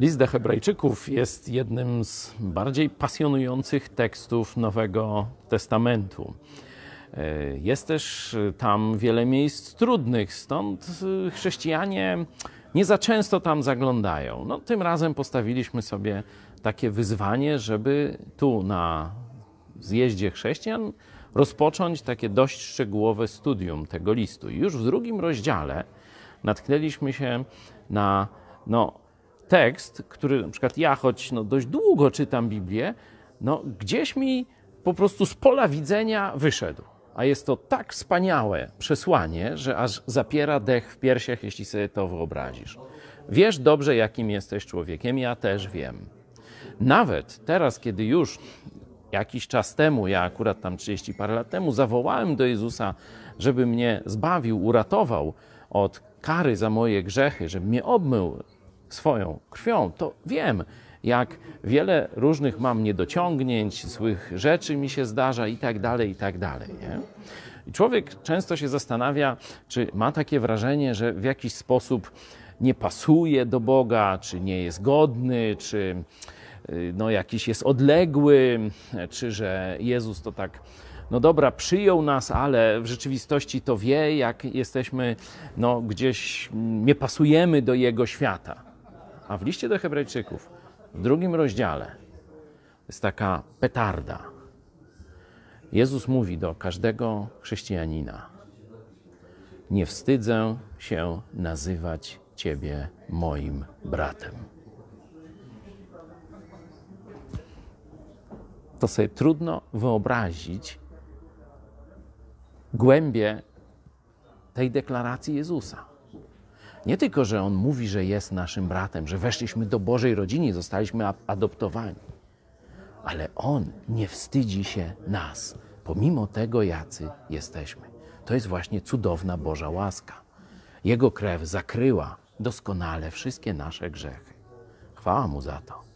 List do Hebrajczyków jest jednym z bardziej pasjonujących tekstów Nowego Testamentu. E, jest też tam wiele miejsc trudnych, stąd e, chrześcijanie nie za często tam zaglądają. No, tym razem postawiliśmy sobie takie wyzwanie, żeby tu na zjeździe chrześcijan rozpocząć takie dość szczegółowe studium tego listu. Już w drugim rozdziale natknęliśmy się na no, tekst, który na przykład ja, choć no, dość długo czytam Biblię, no, gdzieś mi po prostu z pola widzenia wyszedł. A jest to tak wspaniałe przesłanie, że aż zapiera dech w piersiach, jeśli sobie to wyobrazisz. Wiesz dobrze, jakim jesteś człowiekiem, ja też wiem. Nawet teraz, kiedy już jakiś czas temu, ja akurat tam 30 parę lat temu, zawołałem do Jezusa, żeby mnie zbawił, uratował od kary za moje grzechy, żeby mnie obmył swoją krwią, to wiem, jak wiele różnych mam niedociągnięć, złych rzeczy mi się zdarza i tak dalej, i tak dalej. Nie? I człowiek często się zastanawia, czy ma takie wrażenie, że w jakiś sposób nie pasuje do Boga, czy nie jest godny, czy y, no, jakiś jest odległy, czy że Jezus to tak no dobra, przyjął nas, ale w rzeczywistości to wie, jak jesteśmy no, gdzieś, nie pasujemy do Jego świata. A w liście do Hebrajczyków, w drugim rozdziale, jest taka petarda. Jezus mówi do każdego chrześcijanina: Nie wstydzę się nazywać Ciebie moim bratem. To sobie trudno wyobrazić głębie tej deklaracji Jezusa. Nie tylko, że On mówi, że jest naszym bratem, że weszliśmy do Bożej rodziny, zostaliśmy adoptowani, ale On nie wstydzi się nas, pomimo tego, jacy jesteśmy. To jest właśnie cudowna Boża łaska. Jego krew zakryła doskonale wszystkie nasze grzechy. Chwała Mu za to.